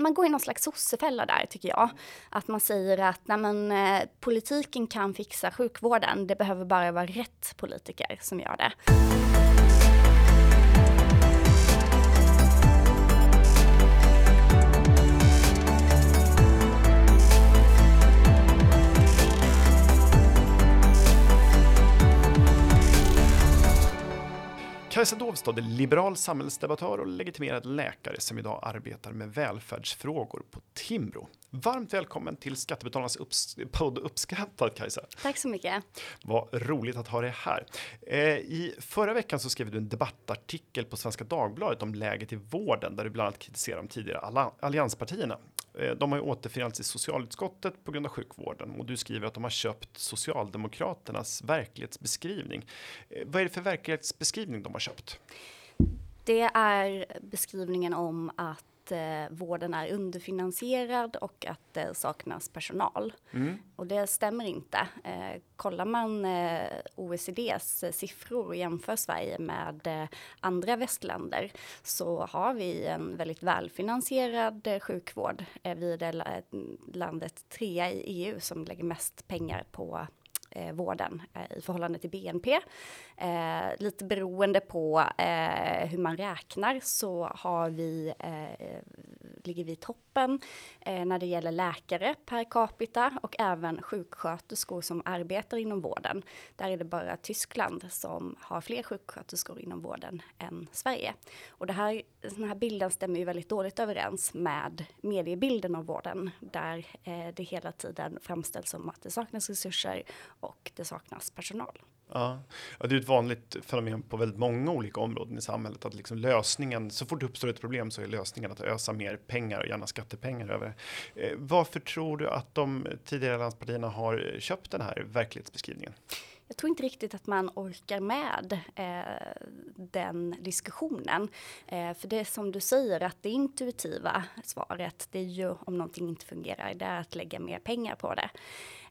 man går i någon slags sossefälla där tycker jag. Att man säger att nej men, eh, politiken kan fixa sjukvården, det behöver bara vara rätt politiker som gör det. Kajsa Dovstad är liberal samhällsdebattör och legitimerad läkare som idag arbetar med välfärdsfrågor på Timbro. Varmt välkommen till Skattebetalarnas upps podd Uppskattad Kajsa. Tack så mycket. Vad roligt att ha dig här. Eh, I förra veckan så skrev du en debattartikel på Svenska Dagbladet om läget i vården där du bland annat kritiserar de tidigare allianspartierna. Eh, de har ju återförenats i socialutskottet på grund av sjukvården och du skriver att de har köpt Socialdemokraternas verklighetsbeskrivning. Eh, vad är det för verklighetsbeskrivning de har köpt? Det är beskrivningen om att eh, vården är underfinansierad och att det saknas personal. Mm. Och det stämmer inte. Eh, kollar man eh, OECDs siffror och jämför Sverige med eh, andra västländer så har vi en väldigt välfinansierad eh, sjukvård. Eh, vi är det landet trea i EU som lägger mest pengar på eh, vården eh, i förhållande till BNP. Eh, lite beroende på eh, hur man räknar så har vi, eh, ligger vi i toppen eh, när det gäller läkare per capita och även sjuksköterskor som arbetar inom vården. Där är det bara Tyskland som har fler sjuksköterskor inom vården än Sverige. Och det här, den här bilden stämmer ju väldigt dåligt överens med mediebilden av vården där eh, det hela tiden framställs som att det saknas resurser och det saknas personal. Ja. ja, det är ett vanligt fenomen på väldigt många olika områden i samhället att liksom lösningen så fort det uppstår ett problem så är lösningen att ösa mer pengar och gärna skattepengar över. Eh, varför tror du att de tidigare landspartierna har köpt den här verklighetsbeskrivningen? Jag tror inte riktigt att man orkar med eh, den diskussionen. Eh, för det är som du säger att det intuitiva svaret, det är ju om någonting inte fungerar, det är att lägga mer pengar på det.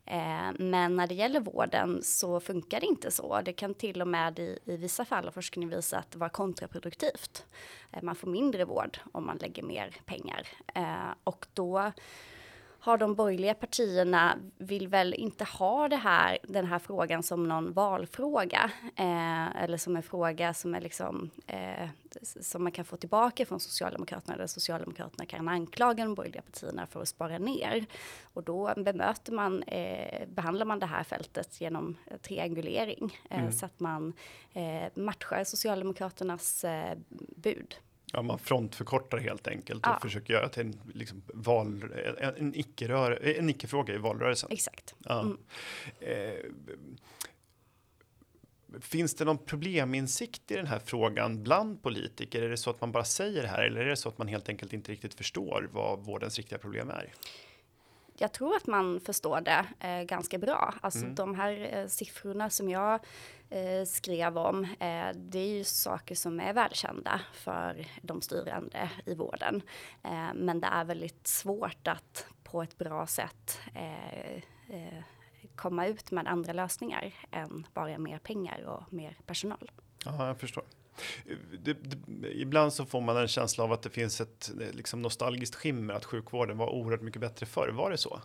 Eh, men när det gäller vården så funkar det inte så. Det kan till och med i, i vissa fall av forskning visa att det var kontraproduktivt. Eh, man får mindre vård om man lägger mer pengar. Eh, och då har de borgerliga partierna vill väl inte ha det här, den här frågan som någon valfråga eh, eller som en fråga som är liksom eh, som man kan få tillbaka från Socialdemokraterna där Socialdemokraterna kan anklaga de borgerliga partierna för att spara ner och då bemöter man, eh, behandlar man det här fältet genom triangulering eh, mm. så att man eh, matchar Socialdemokraternas eh, bud. Ja, man frontförkortar helt enkelt och ja. försöker göra till en, liksom, val, en, en icke-fråga icke i valrörelsen. Exakt. Ja. Mm. Eh, finns det någon probleminsikt i den här frågan bland politiker? Är det så att man bara säger det här eller är det så att man helt enkelt inte riktigt förstår vad vårdens riktiga problem är? Jag tror att man förstår det eh, ganska bra. Alltså mm. de här eh, siffrorna som jag eh, skrev om, eh, det är ju saker som är välkända för de styrande i vården. Eh, men det är väldigt svårt att på ett bra sätt eh, komma ut med andra lösningar än bara mer pengar och mer personal. Ja, jag förstår. Det, det, ibland så får man en känsla av att det finns ett liksom nostalgiskt skimmer att sjukvården var oerhört mycket bättre förr. Var det så?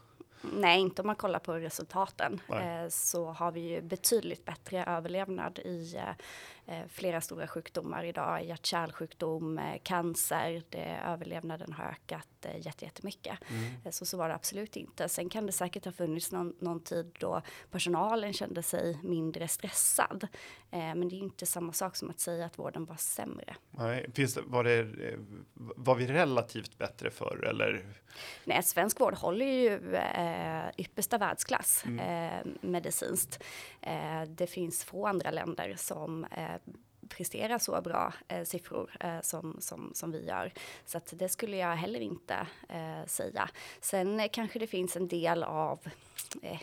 Nej, inte om man kollar på resultaten. Eh, så har vi ju betydligt bättre överlevnad i eh, Eh, flera stora sjukdomar idag, hjärt-kärlsjukdom, eh, cancer, det, överlevnaden har ökat eh, jättemycket. Mm. Så så var det absolut inte. Sen kan det säkert ha funnits någon, någon tid då personalen kände sig mindre stressad. Men det är inte samma sak som att säga att vården var sämre. Nej, finns det, var, det, var vi relativt bättre förr eller? Nej, svensk vård håller ju eh, yppersta världsklass mm. eh, medicinskt. Eh, det finns få andra länder som eh, Eh, prestera så bra eh, siffror eh, som, som, som vi gör. Så att det skulle jag heller inte eh, säga. Sen eh, kanske det finns en del av eh,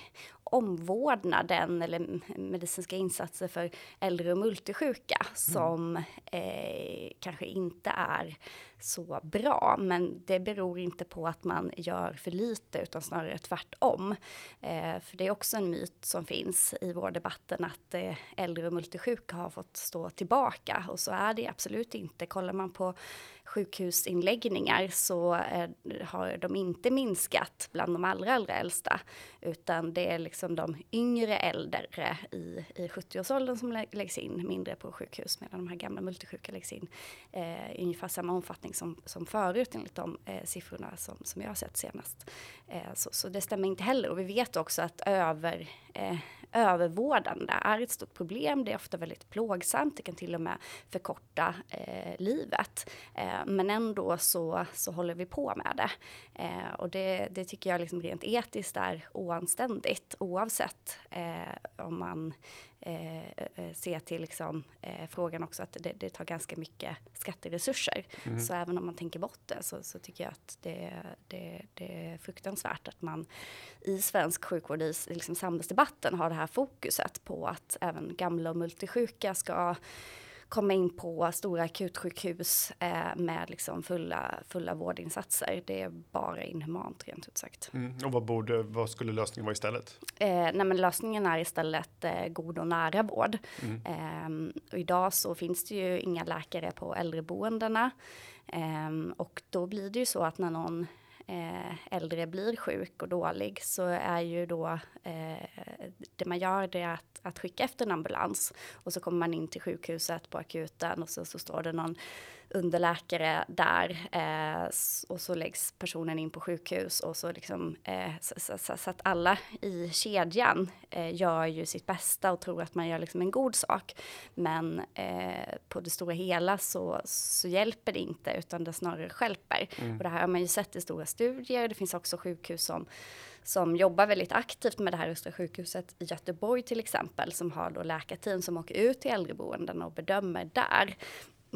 omvårdnaden eller medicinska insatser för äldre och multisjuka mm. som eh, kanske inte är så bra. Men det beror inte på att man gör för lite utan snarare tvärtom. Eh, för det är också en myt som finns i vår debatten att eh, äldre och multisjuka har fått stå tillbaka och så är det absolut inte. Kollar man på sjukhusinläggningar så eh, har de inte minskat bland de allra, allra äldsta, utan det är liksom de yngre äldre i, i 70-årsåldern som läggs in mindre på sjukhus, medan de här gamla multisjuka läggs in eh, i ungefär samma omfattning som, som förut enligt de eh, siffrorna som, som jag har sett senast. Eh, så, så, det stämmer inte heller och vi vet också att över eh, övervårdande är ett stort problem. Det är ofta väldigt plågsamt. Det kan till och med förkorta eh, livet. Eh, men ändå så, så håller vi på med det. Eh, och det, det tycker jag liksom rent etiskt är oanständigt oavsett eh, om man eh, eh, se till liksom, eh, frågan också att det, det, tar ganska mycket skatteresurser. Mm. Så även om man tänker bort det så, så tycker jag att det, det, det, är fruktansvärt att man i svensk sjukvård, i liksom samhällsdebatten har det här fokuset på att även gamla och multisjuka ska komma in på stora akutsjukhus eh, med liksom fulla, fulla vårdinsatser. Det är bara inhumant rent ut sagt. Mm. Och vad, borde, vad skulle lösningen vara istället? Eh, nej men lösningen är istället eh, god och nära vård. Mm. Eh, och idag så finns det ju inga läkare på äldreboendena. Ehm, och då blir det ju så att när någon Eh, äldre blir sjuk och dålig så är ju då eh, det man gör det är att, att skicka efter en ambulans. Och så kommer man in till sjukhuset på akuten och så, så står det någon underläkare där eh, och så läggs personen in på sjukhus och så liksom eh, så, så, så, att alla i kedjan eh, gör ju sitt bästa och tror att man gör liksom en god sak. Men eh, på det stora hela så, så hjälper det inte utan det snarare skälper. Mm. Och det här har man ju sett i stora studier. Det finns också sjukhus som som jobbar väldigt aktivt med det här Östra sjukhuset i Göteborg till exempel, som har då läkarteam som åker ut till äldreboenden och bedömer där.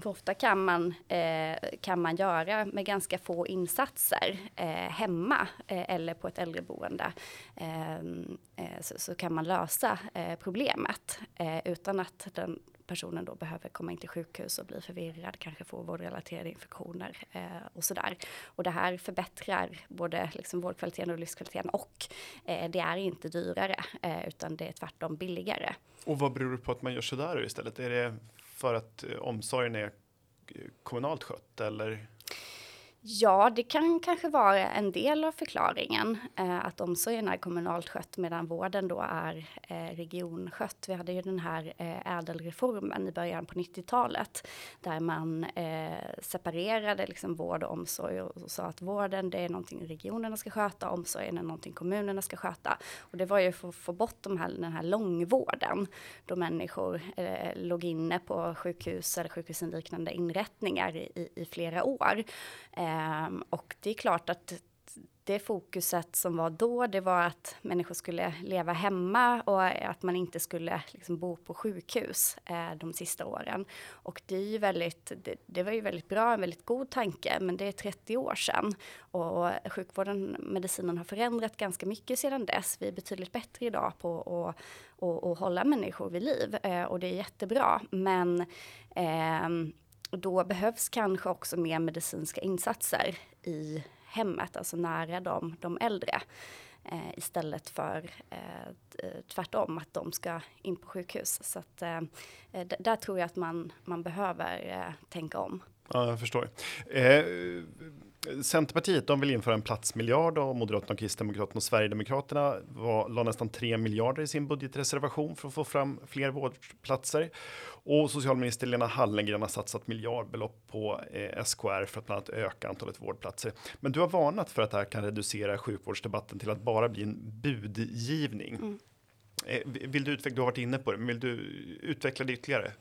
För ofta kan man, eh, kan man göra med ganska få insatser eh, hemma eh, eller på ett äldreboende ehm, eh, så, så, kan man lösa eh, problemet eh, utan att den personen då behöver komma in till sjukhus och bli förvirrad, kanske få vårdrelaterade infektioner eh, och sådär. Och det här förbättrar både liksom vårdkvaliteten och livskvaliteten och eh, det är inte dyrare eh, utan det är tvärtom billigare. Och vad beror det på att man gör sådär istället? Är det för att eh, omsorgen är eh, kommunalt skött eller? Ja, det kan kanske vara en del av förklaringen eh, att omsorgen är kommunalt skött medan vården då är eh, regionskött. Vi hade ju den här eh, ädelreformen i början på 90-talet där man eh, separerade liksom vård och omsorg och, och, sa att vården det är någonting regionerna ska sköta, omsorgen är någonting kommunerna ska sköta. Och det var ju för att få bort de här, den här långvården då människor eh, låg inne på sjukhus eller sjukhusinliknande inrättningar i, i, i flera år. Eh, Eh, Um, och det är klart att det fokuset som var då, det var att människor skulle leva hemma och att man inte skulle liksom bo på sjukhus eh, de sista åren. Och det, är ju väldigt, det, det, var ju väldigt bra, en väldigt god tanke, men det är 30 år sedan. Och sjukvården, medicinen har förändrat ganska mycket sedan dess. Vi är betydligt bättre idag på att och, och hålla människor vid liv eh, och det är jättebra. Men eh, och då behövs kanske också mer medicinska insatser i hemmet, alltså nära de, de äldre. Eh, istället för eh, tvärtom, att de ska in på sjukhus. Så att, eh, där tror jag att man, man behöver eh, tänka om. Ja, jag förstår. Eh, Centerpartiet de vill införa en platsmiljard och Moderaterna, och Kristdemokraterna och Sverigedemokraterna var, la nästan 3 miljarder i sin budgetreservation för att få fram fler vårdplatser. Och socialminister Lena Hallengren har satsat miljardbelopp på eh, SKR för att bland annat öka antalet vårdplatser. Men du har varnat för att det här kan reducera sjukvårdsdebatten till att bara bli en budgivning. Mm. Eh, vill du utveckla, du har varit inne på det, men vill du utveckla det ytterligare?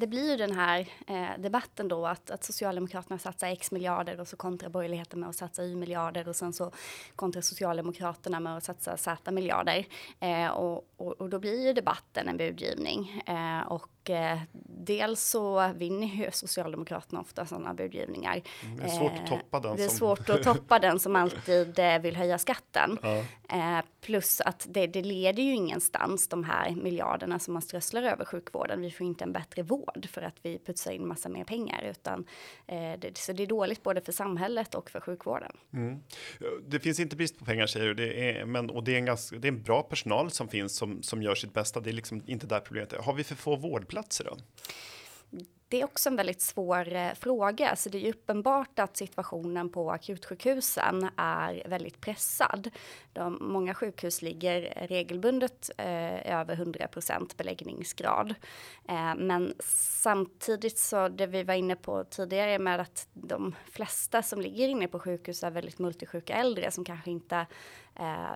Det blir ju den här eh, debatten då att, att Socialdemokraterna satsar X miljarder och så kontrar borgerligheten med att satsa Y miljarder och sen så kontrar Socialdemokraterna med att satsa Z miljarder. Eh, och, och, och, då blir ju debatten en budgivning. Eh, och eh, dels så vinner ju Socialdemokraterna ofta sådana budgivningar. Mm, det är svårt att toppa den. Det är som... svårt att toppa den som alltid eh, vill höja skatten. Ja. Eh, plus att det, det leder ju ingenstans de här miljarderna som man strösslar över sjukvården. Vi får inte en bättre vård för att vi putsar in massa mer pengar utan eh, det, så det är dåligt både för samhället och för sjukvården. Mm. Det finns inte brist på pengar säger du, det är, men och det är en ganska, det är en bra personal som finns som som gör sitt bästa. Det är liksom inte där problemet är. Har vi för få vårdplatser då? det är också en väldigt svår eh, fråga. Så det är uppenbart att situationen på akutsjukhusen är väldigt pressad. De, många sjukhus ligger regelbundet eh, över 100 beläggningsgrad. Eh, men samtidigt så det vi var inne på tidigare med att de flesta som ligger inne på sjukhus är väldigt multisjuka äldre som kanske inte eh,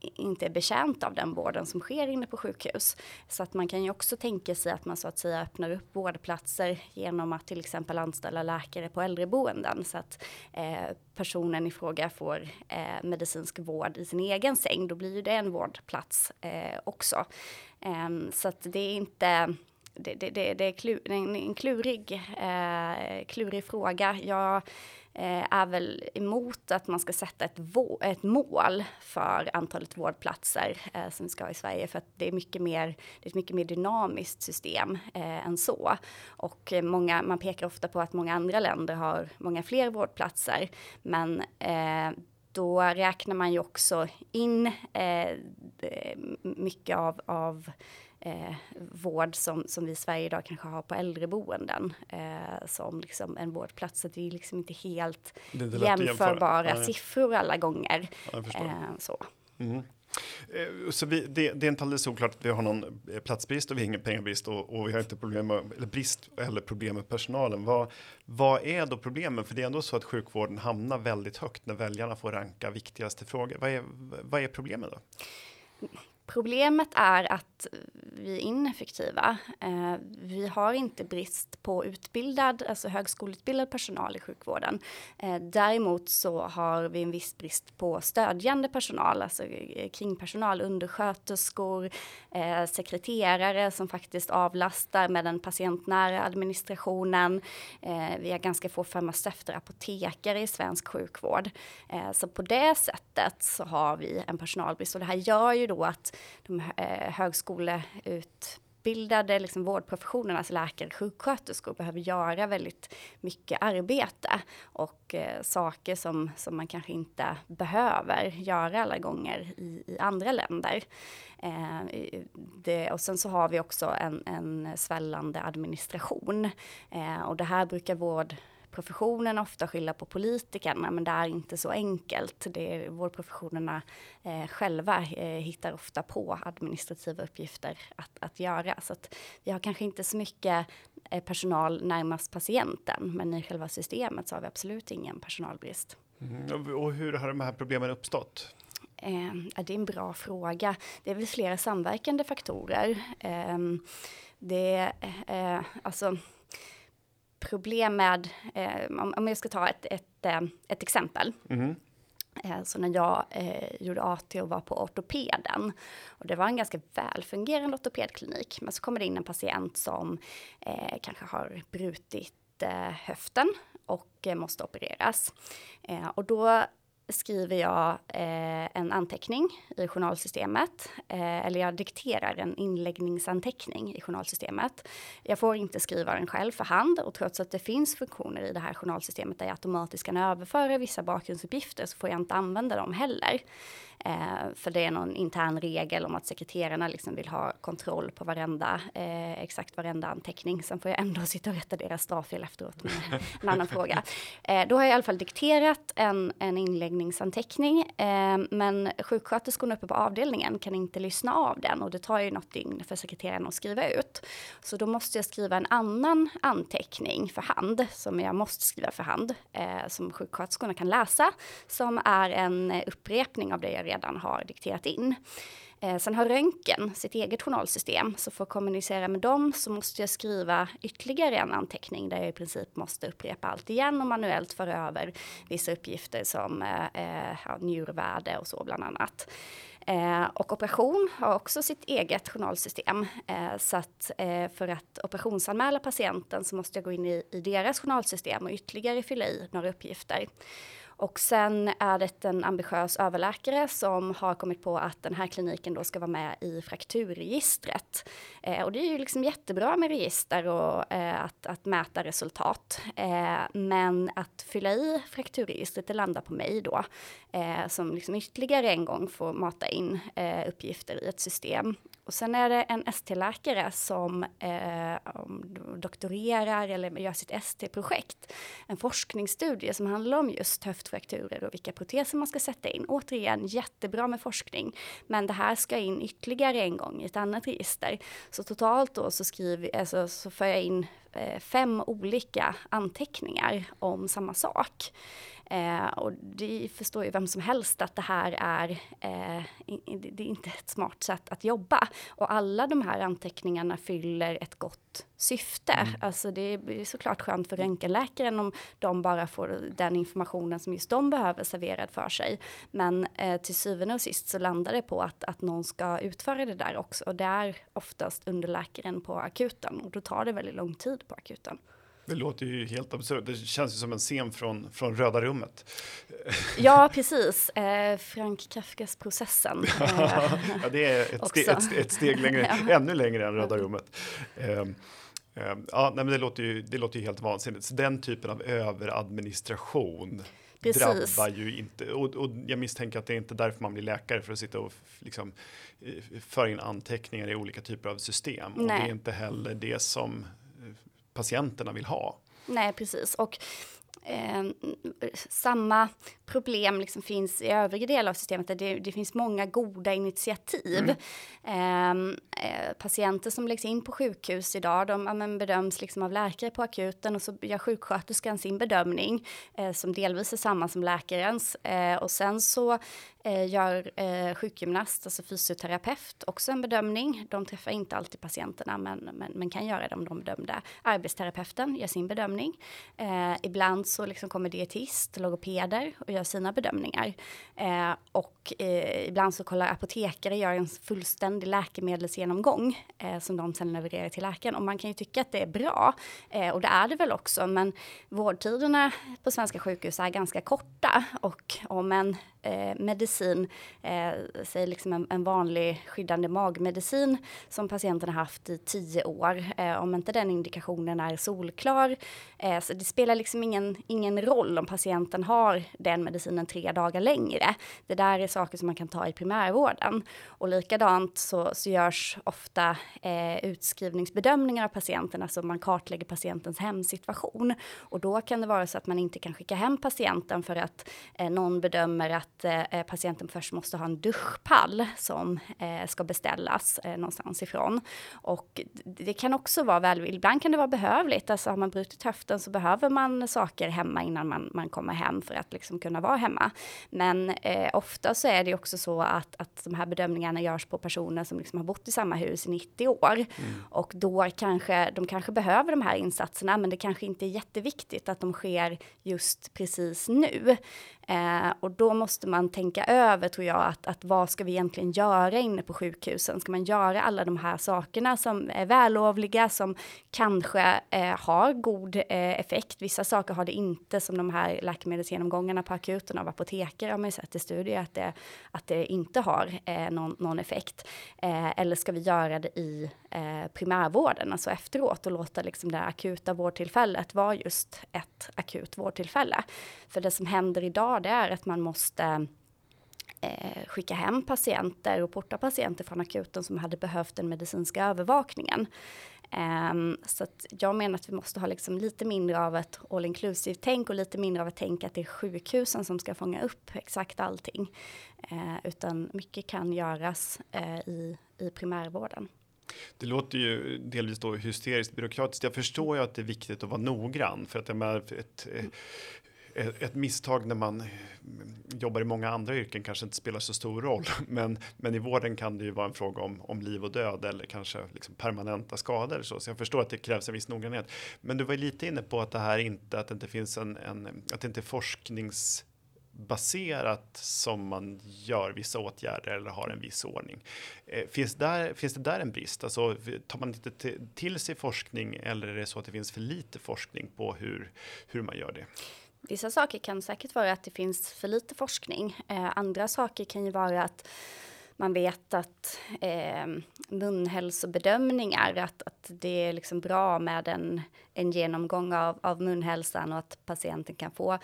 inte är betjänt av den vården som sker inne på sjukhus. Så att man kan ju också tänka sig att man så att säga öppnar upp vårdplatser genom att till exempel anställa läkare på äldreboenden så att eh, personen i fråga får eh, medicinsk vård i sin egen säng. Då blir ju det en vårdplats eh, också. Ehm, så att det är inte det, det, det, det är klur, en, klurig, eh, klurig fråga. Jag Eh, är väl emot att man ska sätta ett, ett mål för antalet vårdplatser eh, som vi ska ha i Sverige för att det är mycket mer, det är ett mycket mer dynamiskt system eh, än så. Och eh, många, man pekar ofta på att många andra länder har många fler vårdplatser men eh, då räknar man ju också in eh, mycket av, av eh, vård som, som vi i Sverige idag kanske har på äldreboenden eh, som liksom en vårdplats. Så det är liksom inte helt jämförbara siffror alla gånger. Ja, eh, så. Mm. Så vi, det, det, är inte alldeles oklart att vi har någon eh, platsbrist och vi har ingen pengabrist och, och vi har inte problem med, eller brist eller problem med personalen. Vad, vad är då problemen? För det är ändå så att sjukvården hamnar väldigt högt när väljarna får ranka viktigaste frågor. Vad är, vad är problemet då? Problemet är att vi är ineffektiva. Eh, vi har inte brist på utbildad, alltså högskoleutbildad personal i sjukvården. Eh, däremot så har vi en viss brist på stödjande personal, alltså eh, kringpersonal, undersköterskor, eh, sekreterare som faktiskt avlastar med den patientnära administrationen. Eh, vi har ganska få farmaceuter, apotekare i svensk sjukvård. Eh, så på det sättet så har vi en personalbrist och det här gör ju då att de eh, högskoleutbildade liksom vårdprofessionernas alltså läkare, sjuksköterskor, behöver göra väldigt mycket arbete och eh, saker som, som man kanske inte behöver göra alla gånger i, i andra länder. Eh, det, och sen så har vi också en, en svällande administration eh, och det här brukar vård vårdprofessionen ofta skylla på politikerna, men det är inte så enkelt. Det är, vårdprofessionerna eh, själva eh, hittar ofta på administrativa uppgifter att, att göra. Så att vi har kanske inte så mycket eh, personal närmast patienten, men i själva systemet så har vi absolut ingen personalbrist. Mm, och hur har de här problemen uppstått? Eh, det är en bra fråga. Det är väl flera samverkande faktorer. Eh, det, eh, alltså problem med, eh, om, om jag ska ta ett, ett, eh, ett exempel. Mm. Så när jag eh, gjorde AT och var på ortopeden och det var en ganska välfungerande ortopedklinik. Men så kommer det in en patient som eh, kanske har brutit eh, höften och måste opereras. och då skriver jag eh, en anteckning i journalsystemet, eh, eller jag dikterar en inläggningsanteckning i journalsystemet. Jag får inte skriva den själv för hand och trots att det finns funktioner i det här journalsystemet där jag automatiskt kan överföra vissa bakgrundsuppgifter så får jag inte använda dem heller. Eh, för det är någon intern regel om att sekreterarna liksom vill ha kontroll på varenda, eh, exakt varenda anteckning. Sen får jag ändå sitta och rätta deras stavfel efteråt. med en annan fråga. Eh, då har jag i alla fall dikterat en, en inläggningsanteckning. Eh, men sjuksköterskorna uppe på avdelningen kan inte lyssna av den och det tar ju något dygn för sekreteraren att skriva ut. Så då måste jag skriva en annan anteckning för hand som jag måste skriva för hand eh, som sjuksköterskorna kan läsa som är en upprepning av det jag redan har dikterat in. Eh, sen har röntgen sitt eget journalsystem, så för att kommunicera med dem så måste jag skriva ytterligare en anteckning där jag i princip måste upprepa allt igen och manuellt föra över vissa uppgifter som eh, eh, ja, njurvärde och så bland annat. Eh, och operation har också sitt eget journalsystem. Eh, så att eh, för att operationsanmäla patienten så måste jag gå in i, i deras journalsystem och ytterligare fylla i några uppgifter. Och sen är det en ambitiös överläkare som har kommit på att den här kliniken då ska vara med i frakturregistret. Eh, och det är ju liksom jättebra med register och eh, att, att mäta resultat. Eh, men att fylla i frakturregistret, det landar på mig då. Eh, som liksom ytterligare en gång får mata in eh, uppgifter i ett system och sen är det en ST-läkare som eh, doktorerar eller gör sitt ST-projekt. En forskningsstudie som handlar om just höftfrakturer och vilka proteser man ska sätta in. Återigen jättebra med forskning, men det här ska in ytterligare en gång i ett annat register. Så totalt då så skriver, alltså, så för jag in Eh, fem olika anteckningar om samma sak. Eh, och det förstår ju vem som helst att det här är, eh, det är inte ett smart sätt att jobba. Och alla de här anteckningarna fyller ett gott syfte. Mm. Alltså det är såklart skönt för röntgenläkaren om de bara får den informationen som just de behöver serverad för sig. Men eh, till syvende och sist så landar det på att, att någon ska utföra det där också. Och det är oftast underläkaren på akuten och då tar det väldigt lång tid på akuten. Det låter ju helt absurt. Det känns ju som en scen från, från Röda rummet. Ja, precis. Eh, Frank Kafkas processen. ja, det är ett, ste ett, ett steg längre, ännu längre än Röda rummet. Eh, ja, nej, men det låter ju, det låter ju helt vansinnigt. Så den typen av överadministration Precis. drabbar ju inte, och, och, jag misstänker att det är inte därför man blir läkare för att sitta och liksom eh, föra in anteckningar i olika typer av system. Nej. Och det är inte heller det som patienterna vill ha. Nej, precis. Och eh, samma problem liksom finns i övriga delar av systemet. Där det, det finns många goda initiativ. Mm. Ehm, eh, patienter som läggs in på sjukhus idag, de ja, bedöms liksom av läkare på akuten och så gör sjuksköterskan sin bedömning eh, som delvis är samma som läkarens. Eh, och sen så Eh, gör eh, sjukgymnast, alltså fysioterapeut, också en bedömning. De träffar inte alltid patienterna, men, men, men kan göra det om de bedömda. Arbetsterapeuten gör sin bedömning. Eh, ibland så liksom kommer dietist, logopeder och gör sina bedömningar. Eh, och eh, ibland så kollar apotekare, gör en fullständig läkemedelsgenomgång eh, som de sen levererar till läkaren. Och man kan ju tycka att det är bra, eh, och det är det väl också, men vårdtiderna på svenska sjukhus är ganska korta och om en eh, medicin, eh, säg liksom en, en, vanlig skyddande magmedicin som patienten har haft i tio år, eh, om inte den indikationen är solklar, eh, så det spelar liksom ingen, ingen roll om patienten har den medicinen tre dagar längre. Det där är saker som man kan ta i primärvården. Och likadant så, så görs ofta eh, utskrivningsbedömningar av patienten, alltså man kartlägger patientens hemsituation. Och då kan det vara så att man inte kan skicka hem patienten för att eh, någon bedömer att att eh, patienten först måste ha en duschpall som eh, ska beställas eh, någonstans ifrån. Och det kan också vara väl, ibland kan det vara behövligt, alltså har man brutit höften så behöver man saker hemma innan man, man kommer hem för att liksom kunna vara hemma. Men eh, ofta så är det också så att, att de här bedömningarna görs på personer som liksom har bott i samma hus i 90 år mm. och då kanske de kanske behöver de här insatserna, men det kanske inte är jätteviktigt att de sker just precis nu. Eh, och då måste man tänka över, tror jag, att, att vad ska vi egentligen göra inne på sjukhusen? Ska man göra alla de här sakerna som är vällovliga, som kanske eh, har god eh, effekt? Vissa saker har det inte, som de här läkemedelsgenomgångarna på akuten av apotekare har man ju sett i studier att det, att det inte har eh, någon, någon effekt. Eh, eller ska vi göra det i eh, primärvården, alltså efteråt och låta liksom det akuta vårdtillfället vara just ett akut vårdtillfälle? För det som händer idag det är att man måste eh, skicka hem patienter och porta patienter från akuten som hade behövt den medicinska övervakningen. Um, så jag menar att vi måste ha liksom lite mindre av ett all inclusive tänk och lite mindre av ett tänk att det är sjukhusen som ska fånga upp exakt allting. Uh, utan mycket kan göras uh, i, i primärvården. Det låter ju delvis då hysteriskt byråkratiskt. Jag förstår ju att det är viktigt att vara noggrann för att jag menar, ett, ett misstag när man jobbar i många andra yrken kanske inte spelar så stor roll. Men, men i vården kan det ju vara en fråga om, om liv och död eller kanske liksom permanenta skador. Så, så jag förstår att det krävs en viss noggrannhet. Men du var lite inne på att det här inte, att det inte finns en, en att det inte är forsknings baserat som man gör vissa åtgärder eller har en viss ordning. Eh, finns, där, finns det där en brist? Alltså, tar man inte till sig forskning eller är det så att det finns för lite forskning på hur, hur man gör det? Vissa saker kan säkert vara att det finns för lite forskning. Eh, andra saker kan ju vara att man vet att eh, munhälsobedömningar, att, att det är liksom bra med en, en genomgång av, av munhälsan och att patienten kan få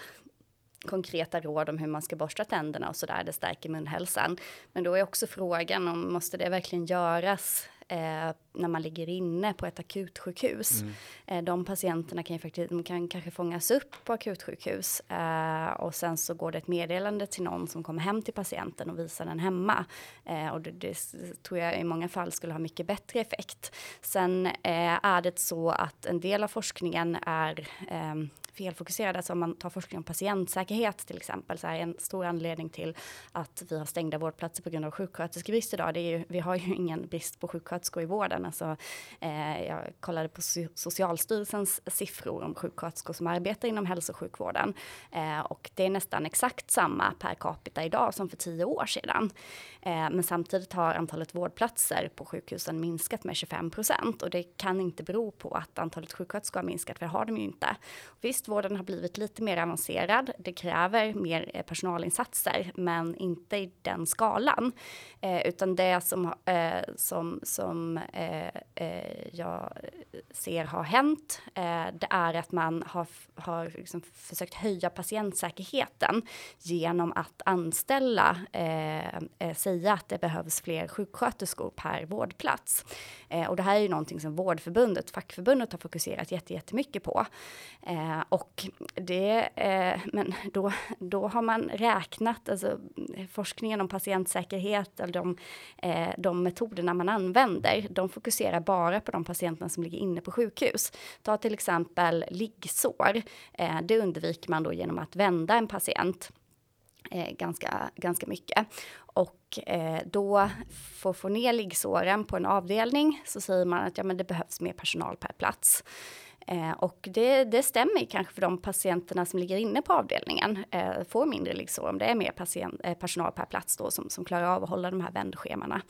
konkreta råd om hur man ska borsta tänderna och så där. Det stärker munhälsan. Men då är också frågan om måste det verkligen göras eh, när man ligger inne på ett akutsjukhus. Mm. Eh, de patienterna kan ju faktiskt, de kan kanske fångas upp på akutsjukhus eh, och sen så går det ett meddelande till någon som kommer hem till patienten och visar den hemma. Eh, och det, det, tror jag i många fall skulle ha mycket bättre effekt. Sen är det så att en del av forskningen är ehm, felfokuserad. Alltså om man tar forskning om patientsäkerhet till exempel, så är en stor anledning till att vi har stängda vårdplatser på grund av sjuksköterskebrist idag. Det är ju, vi har ju ingen brist på sjuksköterskor i vården. Alltså, eh, jag kollade på Socialstyrelsens siffror om sjuksköterskor som arbetar inom hälso och sjukvården eh, och det är nästan exakt samma per capita idag som för tio år sedan. Eh, men samtidigt har antalet vårdplatser på sjukhusen minskat med 25 procent och det kan inte bero på att antalet sjuksköterskor har minskat, för det har de ju inte. Visst, vården har blivit lite mer avancerad. Det kräver mer eh, personalinsatser, men inte i den skalan, eh, utan det som eh, som som eh Eh, eh, jag ser har hänt. Eh, det är att man har har liksom försökt höja patientsäkerheten genom att anställa säga att det behövs fler sjuksköterskor per vårdplats. Eh, och det här är ju någonting som Vårdförbundet, fackförbundet har fokuserat jättemycket på. Eh, och det, eh, men då, då har man räknat, alltså forskningen om patientsäkerhet, eller de, eh, de metoderna man använder, de fokuserar bara på de patienterna som ligger inne på sjukhus. Ta till exempel liggsår. Eh, det undviker man då genom att vända en patient eh, ganska, ganska mycket. Och eh, då för att få ner liggsåren på en avdelning så säger man att ja, men det behövs mer personal per plats. Eh, och det, det stämmer kanske för de patienterna som ligger inne på avdelningen eh, får mindre liggsår om det är mer patient, eh, personal per plats då som, som klarar av att hålla de här vändschemana.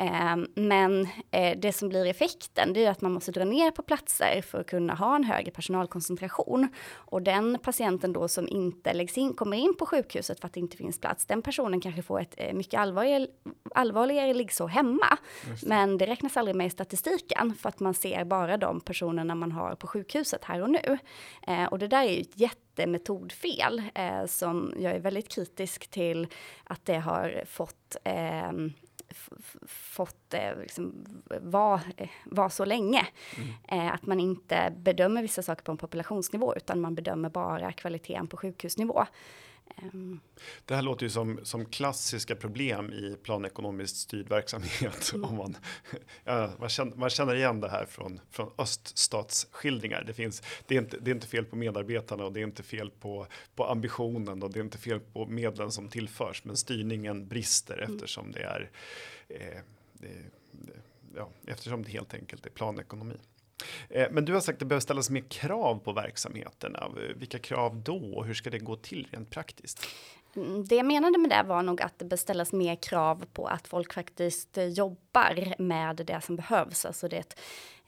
Ehm, men eh, det som blir effekten det är att man måste dra ner på platser för att kunna ha en högre personalkoncentration. Och den patienten då som inte läggs in, kommer in på sjukhuset för att det inte finns plats, den personen kanske får ett eh, mycket allvarligare, allvarligare liggsår hemma. Det. Men det räknas aldrig med i statistiken för att man ser bara de personerna man har på sjukhuset här och nu. Eh, och det där är ju ett jättemetodfel som jag är väldigt kritisk till att det har fått ehm, fått eh, liksom, vara var så länge. Mm. Eh, att man inte bedömer vissa saker på en populationsnivå utan man bedömer bara kvaliteten på sjukhusnivå. Det här låter ju som, som klassiska problem i planekonomiskt styrd verksamhet. Mm. Om man, ja, man, känner, man känner igen det här från, från öststatsskildringar. Det, finns, det, är inte, det är inte fel på medarbetarna och det är inte fel på, på ambitionen och det är inte fel på medlen som tillförs. Men styrningen brister mm. eftersom det är eh, det, ja, eftersom det helt enkelt är planekonomi. Eh, men du har sagt att det behöver ställas mer krav på verksamheterna. Eh, vilka krav då? och Hur ska det gå till rent praktiskt? Mm, det jag menade med det var nog att det bör ställas mer krav på att folk faktiskt eh, jobbar med det som behövs. Alltså det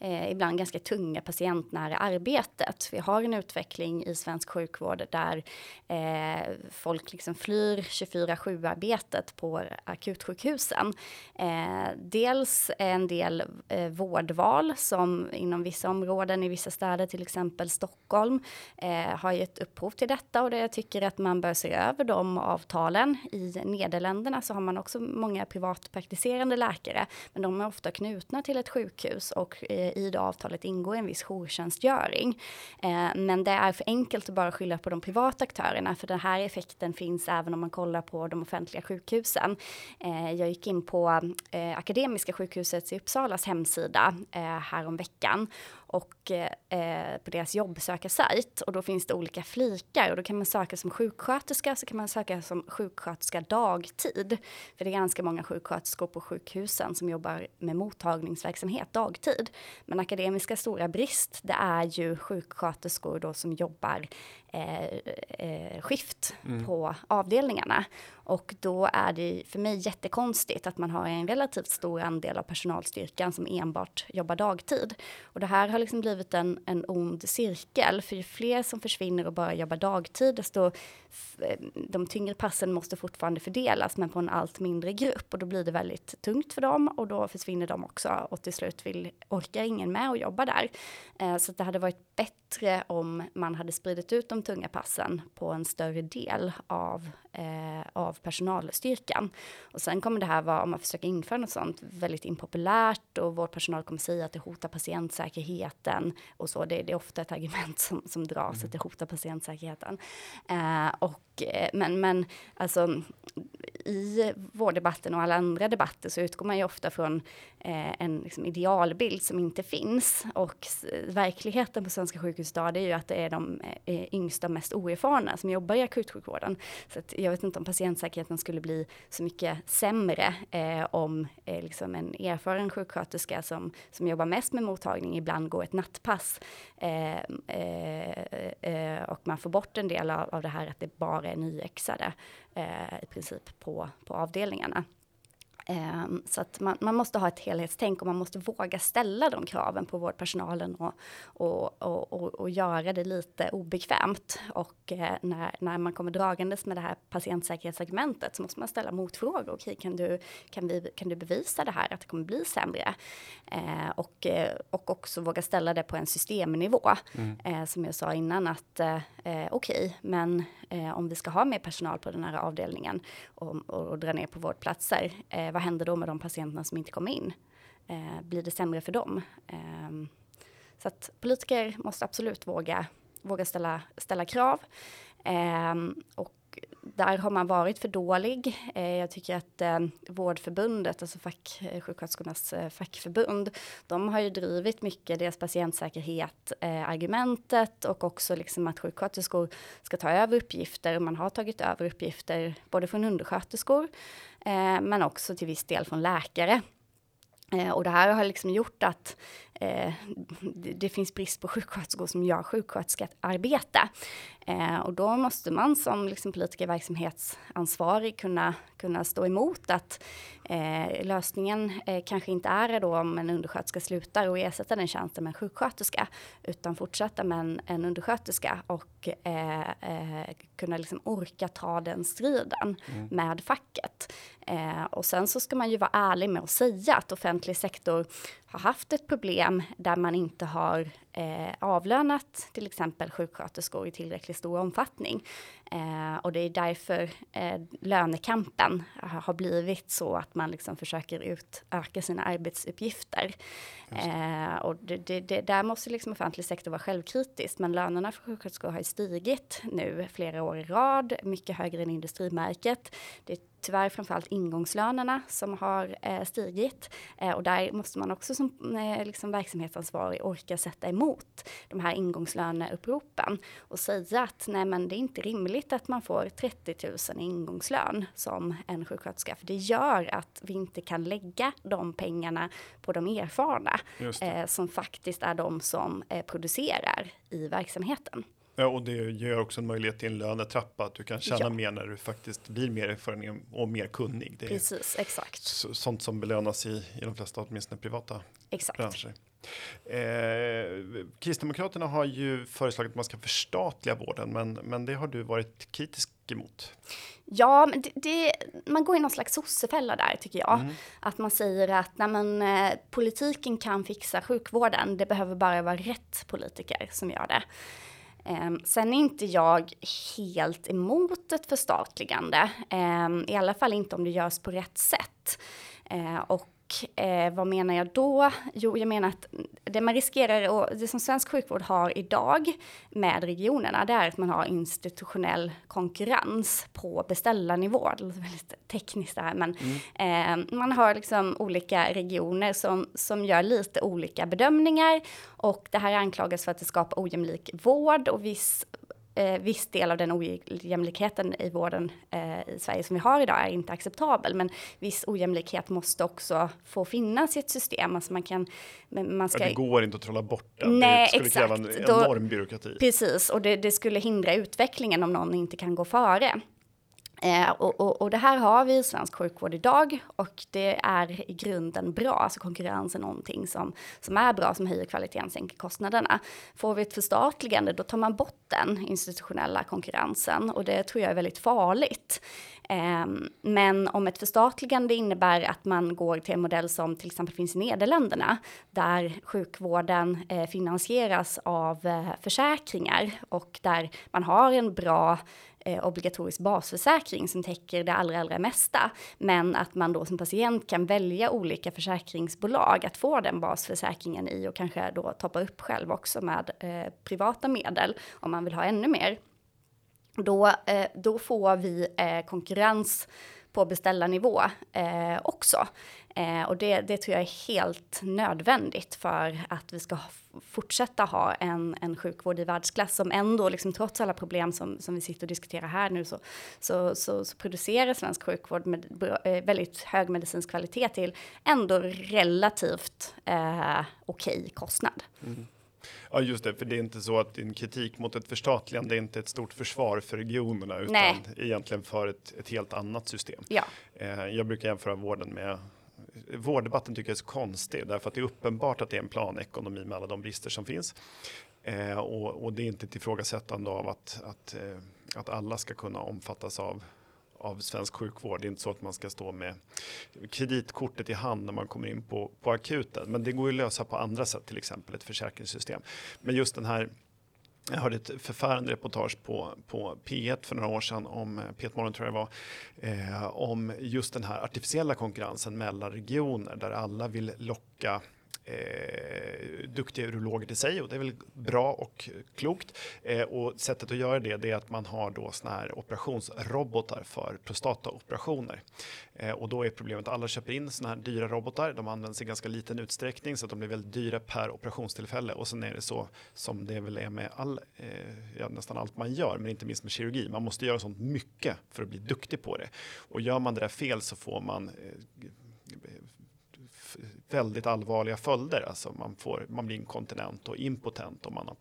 eh, ibland ganska tunga patientnära arbetet. Vi har en utveckling i svensk sjukvård där eh, folk liksom flyr 24-7-arbetet på akutsjukhusen. Eh, dels en del eh, vårdval som inom vissa områden i vissa städer, till exempel Stockholm, eh, har gett upphov till detta och det jag tycker att man bör se över de avtalen. I Nederländerna så har man också många privatpraktiserande läkare, men de är ofta knutna till ett sjukhus och eh, eh, i det avtalet ingår en viss jourtjänstgöring. Eh, men det är för enkelt att bara skylla på de privata aktörerna, för den här effekten finns även om man kollar på de offentliga sjukhusen. Eh, jag gick in på eh, Akademiska sjukhusets i Uppsalas hemsida eh, häromveckan och eh, på deras jobbsökarsajt och då finns det olika flikar och då kan man söka som sjuksköterska så kan man söka som sjuksköterska dagtid. För det är ganska många sjuksköterskor på sjukhusen som jobbar med mottagningsverksamhet dagtid. Men akademiska stora brist det är ju sjuksköterskor då som jobbar eh, eh, skift mm. på avdelningarna. Och då är det för mig jättekonstigt att man har en relativt stor andel av personalstyrkan som enbart jobbar dagtid. Och det här har liksom blivit en, en ond cirkel, för ju fler som försvinner och bara jobbar dagtid, desto de tyngre passen måste fortfarande fördelas, men på en allt mindre grupp och då blir det väldigt tungt för dem och då försvinner de också och till slut vill, orkar ingen med att jobba där. Eh, så det hade varit bättre om man hade spridit ut de tunga passen på en större del av, eh, av personalstyrkan. Och sen kommer det här vara, om man försöker införa något sånt, väldigt impopulärt och vår personal kommer säga att det hotar patientsäkerheten och så. Det, det är ofta ett argument som, som dras, mm. att det hotar patientsäkerheten. Eh, och, eh, men, men alltså i vårddebatten och alla andra debatter så utgår man ju ofta från eh, en liksom, idealbild som inte finns. Och verkligheten på svenska sjukhus idag det är ju att det är de eh, yngsta och mest oerfarna som jobbar i akutsjukvården. Så att jag vet inte om patientsäkerheten skulle bli så mycket sämre eh, om eh, liksom en erfaren sjuksköterska som, som jobbar mest med mottagning ibland går ett nattpass eh, eh, eh och man får bort en del av, av det här att det bara är nyexade eh, i princip på, på avdelningarna. Ehm, så att man, man, måste ha ett helhetstänk och man måste våga ställa de kraven på vårdpersonalen och, och, och, och, och göra det lite obekvämt. Och eh, när, när man kommer dragandes med det här patientsäkerhetsargumentet så måste man ställa motfrågor. Okej, kan du, kan, vi, kan du bevisa det här att det kommer bli sämre? Eh, och, eh, och också våga ställa det på en systemnivå. Mm. Eh, som jag sa innan att eh, okej, okay, men eh, om vi ska ha mer personal på den här avdelningen och, och, och dra ner på vårdplatser, vad händer då med de patienterna som inte kommer in? Eh, blir det sämre för dem? Eh, så att politiker måste absolut våga, våga ställa, ställa krav. Ehm, och där har man varit för dålig. Eh, jag tycker att eh, Vårdförbundet, alltså fack, eh, sjuksköterskornas eh, fackförbund, de har ju drivit mycket deras patientsäkerhet, eh, argumentet och också liksom att sjuksköterskor ska ta över uppgifter. Man har tagit över uppgifter både från undersköterskor, eh, men också till viss del från läkare. Eh, och det här har liksom gjort att eh, det, det, finns brist på sjuksköterskor som gör sjuksköterskearbete. Eh, och då måste man som liksom politiker verksamhetsansvarig kunna, kunna stå emot att eh, lösningen eh, kanske inte är då om en undersköterska slutar och ersätta den tjänsten med en sjuksköterska, utan fortsätta med en, en undersköterska och eh, kunna liksom orka ta den striden mm. med facket. Och sen så ska man ju vara ärlig med att säga att offentlig sektor har haft ett problem där man inte har eh, avlönat till exempel sjuksköterskor i tillräckligt stor omfattning. Eh, och det är därför eh, lönekampen har blivit så att man liksom försöker utöka sina arbetsuppgifter. Eh, och det, det, det, där måste liksom offentlig sektor vara självkritisk, men lönerna för sjuksköterskor har stigit nu flera år i rad, mycket högre än industrimärket. Det är tyvärr framförallt ingångslönerna som har eh, stigit eh, och där måste man också som eh, liksom verksamhetsansvarig orka sätta emot de här ingångslöneupropen och säga att nej men det är inte rimligt att man får 30 000 i ingångslön som en sjuksköterska för det gör att vi inte kan lägga de pengarna på de erfarna eh, som faktiskt är de som eh, producerar i verksamheten. Ja, och det ger också en möjlighet till en lönetrappa, att du kan tjäna ja. mer när du faktiskt blir mer erfaren och mer kunnig. Det Precis, exakt. Sånt som belönas i, i de flesta, åtminstone privata exakt. branscher. Eh, Kristdemokraterna har ju föreslagit att man ska förstatliga vården, men, men det har du varit kritisk emot. Ja, men det, det, man går i någon slags sossefälla där tycker jag. Mm. Att man säger att nej, men, eh, politiken kan fixa sjukvården, det behöver bara vara rätt politiker som gör det. Um, sen är inte jag helt emot ett förstatligande, um, i alla fall inte om det görs på rätt sätt. Uh, och eh, vad menar jag då? Jo, jag menar att det man riskerar, och det som svensk sjukvård har idag med regionerna, det är att man har institutionell konkurrens på beställarnivå. Det låter väldigt tekniskt det här, men mm. eh, man har liksom olika regioner som, som gör lite olika bedömningar och det här anklagas för att det skapar ojämlik vård och viss eh, viss del av den ojämlikheten i vården eh, i Sverige som vi har idag är inte acceptabel. Men viss ojämlikhet måste också få finnas i ett system. Alltså man kan, man ska... Ja, det går inte att trolla bort den. Nej, det skulle exakt. kräva en enorm byråkrati. Precis, och det, det skulle hindra utvecklingen om någon inte kan gå före. Eh, och, och, och, det här har vi i svensk sjukvård idag och det är i grunden bra. Alltså konkurrens är någonting som, som är bra, som höjer kvaliteten, sänker kostnaderna. Får vi ett förstatligande, då tar man bort den institutionella konkurrensen och det tror jag är väldigt farligt. Eh, men om ett förstatligande innebär att man går till en modell som till exempel finns i Nederländerna, där sjukvården eh, finansieras av eh, försäkringar och där man har en bra eh, obligatorisk basförsäkring som täcker det allra, allra mesta. Men att man då som patient kan välja olika försäkringsbolag att få den basförsäkringen i och kanske då toppa upp själv också med eh, privata medel om man vill ha ännu mer. Då, eh, då får vi eh, konkurrens på beställarnivå eh, också. Eh, och det, det tror jag är helt nödvändigt för att vi ska fortsätta ha en, en sjukvård i världsklass som ändå, liksom, trots alla problem som, som vi sitter och diskuterar här nu, så, så, så, så producerar svensk sjukvård med eh, väldigt hög medicinsk kvalitet till ändå relativt eh, okej okay kostnad. Mm. Ja, just det, för det är inte så att din kritik mot ett förstatligande är inte ett stort försvar för regionerna, utan Nej. egentligen för ett, ett helt annat system. Ja. Eh, jag brukar jämföra vården med Vårddebatten tycker jag är så konstig därför att det är uppenbart att det är en planekonomi med alla de brister som finns. Eh, och, och, det är inte ett ifrågasättande av att, att, eh, att alla ska kunna omfattas av av svensk sjukvård. Det är inte så att man ska stå med kreditkortet i hand när man kommer in på, på akuten. Men det går ju att lösa på andra sätt, till exempel ett försäkringssystem. Men just den här jag hörde ett förfärande reportage på, på P1 för några år sedan, om P1 Morgon tror jag det var, eh, om just den här artificiella konkurrensen mellan regioner där alla vill locka eh, duktiga urologer i sig och det är väl bra och klokt. Eh, och sättet att göra det, det är att man har då såna här operationsrobotar för prostataoperationer. Eh, och då är problemet att alla köper in såna här dyra robotar. De används i ganska liten utsträckning så att de blir väldigt dyra per operationstillfälle. Och sen är det så som det väl är med all, eh, ja, nästan allt man gör, men inte minst med kirurgi. Man måste göra sånt mycket för att bli duktig på det. Och gör man det där fel så får man eh, väldigt allvarliga följder. Alltså man, får, man blir inkontinent och impotent om man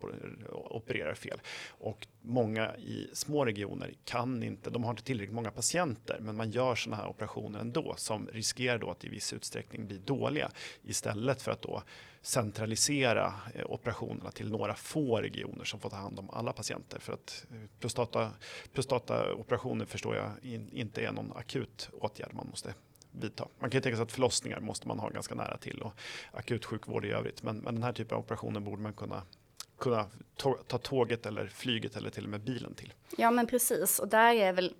opererar fel. Och många i små regioner kan inte, de har inte tillräckligt många patienter, men man gör sådana här operationer ändå som riskerar då att i viss utsträckning bli dåliga istället för att då centralisera eh, operationerna till några få regioner som får ta hand om alla patienter. För att eh, prostata, prostataoperationer förstår jag in, inte är någon akut åtgärd man måste vidta. Man kan ju tänka sig att förlossningar måste man ha ganska nära till och akutsjukvård i övrigt. Men, men den här typen av operationer borde man kunna kunna ta tåget eller flyget eller till och med bilen till. Ja men precis och där är väl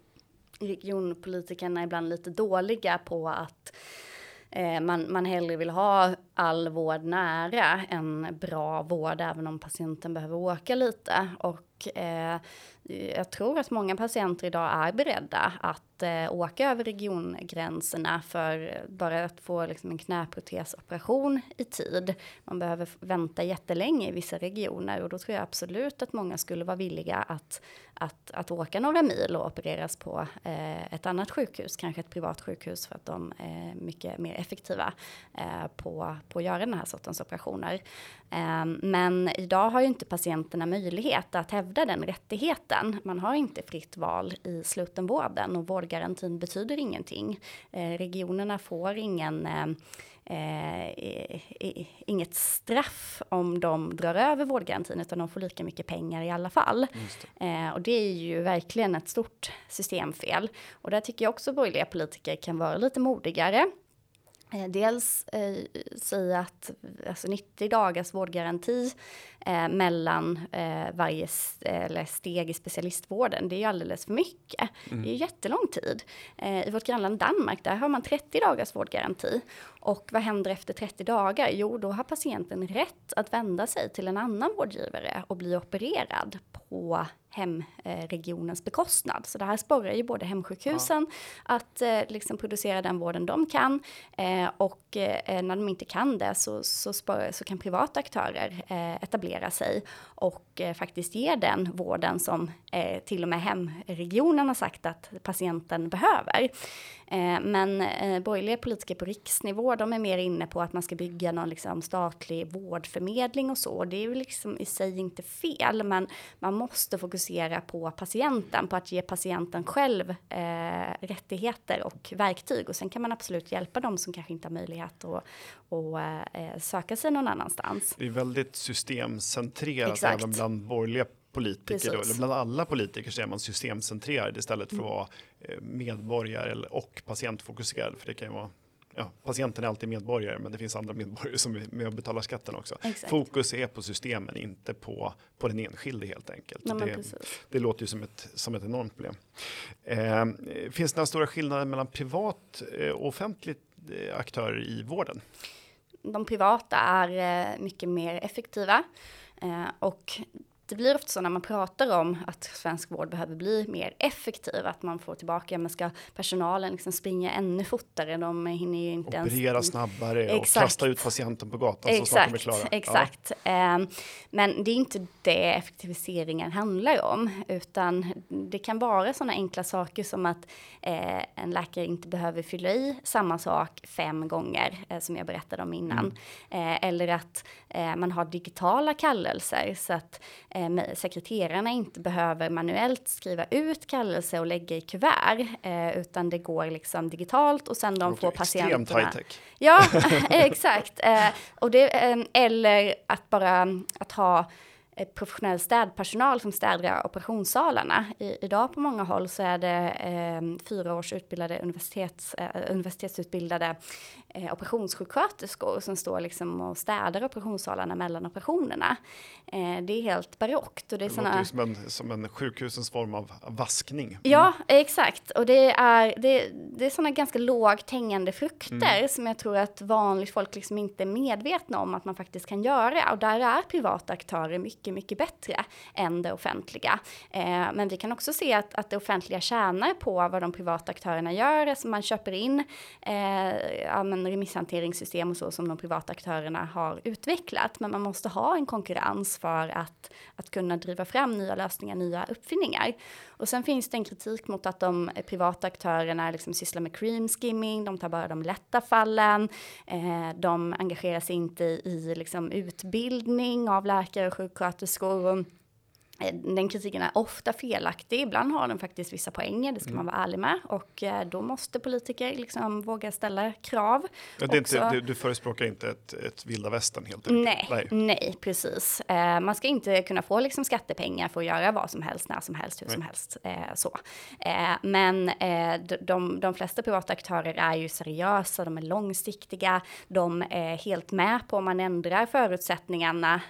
regionpolitikerna ibland lite dåliga på att eh, man, man hellre vill ha all vård nära än bra vård även om patienten behöver åka lite. Och eh, jag tror att många patienter idag är beredda att eh, åka över regiongränserna för bara att få liksom, en knäprotesoperation i tid. Man behöver vänta jättelänge i vissa regioner och då tror jag absolut att många skulle vara villiga att, att, att åka några mil och opereras på eh, ett annat sjukhus, kanske ett privat sjukhus för att de är mycket mer effektiva eh, på, på att göra den här sortens operationer. Ehm, men idag har ju inte patienterna möjlighet att hävda den rättigheten. Man har inte fritt val i slutenvården och vårdgarantin betyder ingenting. Eh, regionerna får ingen Eh, inget straff om de drar över vårdgarantin, utan de får lika mycket pengar i alla fall. Eh, och det är ju verkligen ett stort systemfel. Och där tycker jag också borgerliga politiker kan vara lite modigare. Eh, dels eh, säga att alltså 90 dagars vårdgaranti eh, mellan eh, varje steg i specialistvården, det är ju alldeles för mycket. Mm. Det är jättelång tid. Eh, I vårt grannland Danmark, där har man 30 dagars vårdgaranti. Och vad händer efter 30 dagar? Jo, då har patienten rätt att vända sig till en annan vårdgivare och bli opererad på hemregionens bekostnad. Så det här sporrar ju både hemsjukhusen ja. att eh, liksom producera den vården de kan eh, och eh, när de inte kan det så, så, spår, så kan privata aktörer eh, etablera sig och eh, faktiskt ge den vården som eh, till och med hemregionen har sagt att patienten behöver. Eh, men eh, borgerliga politiker på riksnivå, de är mer inne på att man ska bygga någon liksom, statlig vårdförmedling och så. Det är ju liksom i sig inte fel, men man måste fokusera på patienten, på att ge patienten själv eh, rättigheter och verktyg. Och sen kan man absolut hjälpa dem som kanske inte har möjlighet att, att eh, söka sig någon annanstans. Det är väldigt system systemcentrerat Exakt. även bland borgerliga politiker, då, eller bland alla politiker så är man systemcentrerad istället för att vara eh, medborgare och patientfokuserad. För det kan ju vara ja, patienten är alltid medborgare, men det finns andra medborgare som är med och betalar skatten också. Exakt. Fokus är på systemen, inte på, på den enskilde helt enkelt. Nej, det, det, låter ju som ett, som ett enormt problem. Eh, finns det några stora skillnader mellan privat eh, och offentlig eh, aktörer i vården? De privata är eh, mycket mer effektiva. Eh, och det blir ofta så när man pratar om att svensk vård behöver bli mer effektiv, att man får tillbaka, men ska personalen liksom springa ännu fortare, de hinner ju inte Operera ens... snabbare Exakt. och kasta ut patienten på gatan Exakt. så snart de är klara. Exakt, ja. Ehm, men det är inte det effektiviseringen handlar om, utan det kan vara sådana enkla saker som att eh, en läkare inte behöver fylla i samma sak fem gånger, eh, som jag berättade om innan, mm. Eh, eller att man har digitala kallelser så att eh, sekreterarna inte behöver manuellt skriva ut kallelse och lägga i kuvert, eh, utan det går liksom digitalt och sen de får patienterna. Extremt high tech. Ja, exakt. Eh, och det, eh, eller att bara att ha professionell städpersonal som städar operationssalarna. I, idag på många håll så är det eh, fyra års utbildade universitets, eh, universitetsutbildade eh, operationssjuksköterskor som står liksom och städar operationssalarna mellan operationerna. Eh, det är helt barockt. Och det, är det såna... låter som en, som en sjukhusens form av vaskning. Mm. Ja, exakt. Och det är, det, det är sådana ganska lågt hängande frukter mm. som jag tror att vanligt folk liksom inte är medvetna om att man faktiskt kan göra. Och där är privata aktörer mycket mycket, mycket bättre än det offentliga. Eh, men vi kan också se att, att det offentliga tjänar på vad de privata aktörerna gör. Alltså man köper in eh, ja, men remisshanteringssystem och så som de privata aktörerna har utvecklat. Men man måste ha en konkurrens för att, att kunna driva fram nya lösningar, nya uppfinningar. Och sen finns det en kritik mot att de privata aktörerna liksom sysslar med cream skimming, de tar bara de lätta fallen, eh, de engagerar sig inte i, i liksom utbildning av läkare och sjuksköterskor Eh, den kritiken är ofta felaktig, ibland har den faktiskt vissa poänger, det ska mm. man vara ärlig med. Och eh, då måste politiker liksom våga ställa krav. Ja, det är inte, du, du förespråkar inte ett, ett vilda västern helt enkelt? Nej, nej, nej precis. Eh, man ska inte kunna få liksom skattepengar för att göra vad som helst, när som helst, hur nej. som helst. Eh, så. Eh, men eh, de, de flesta privata aktörer är ju seriösa, de är långsiktiga, de är helt med på om man ändrar förutsättningarna,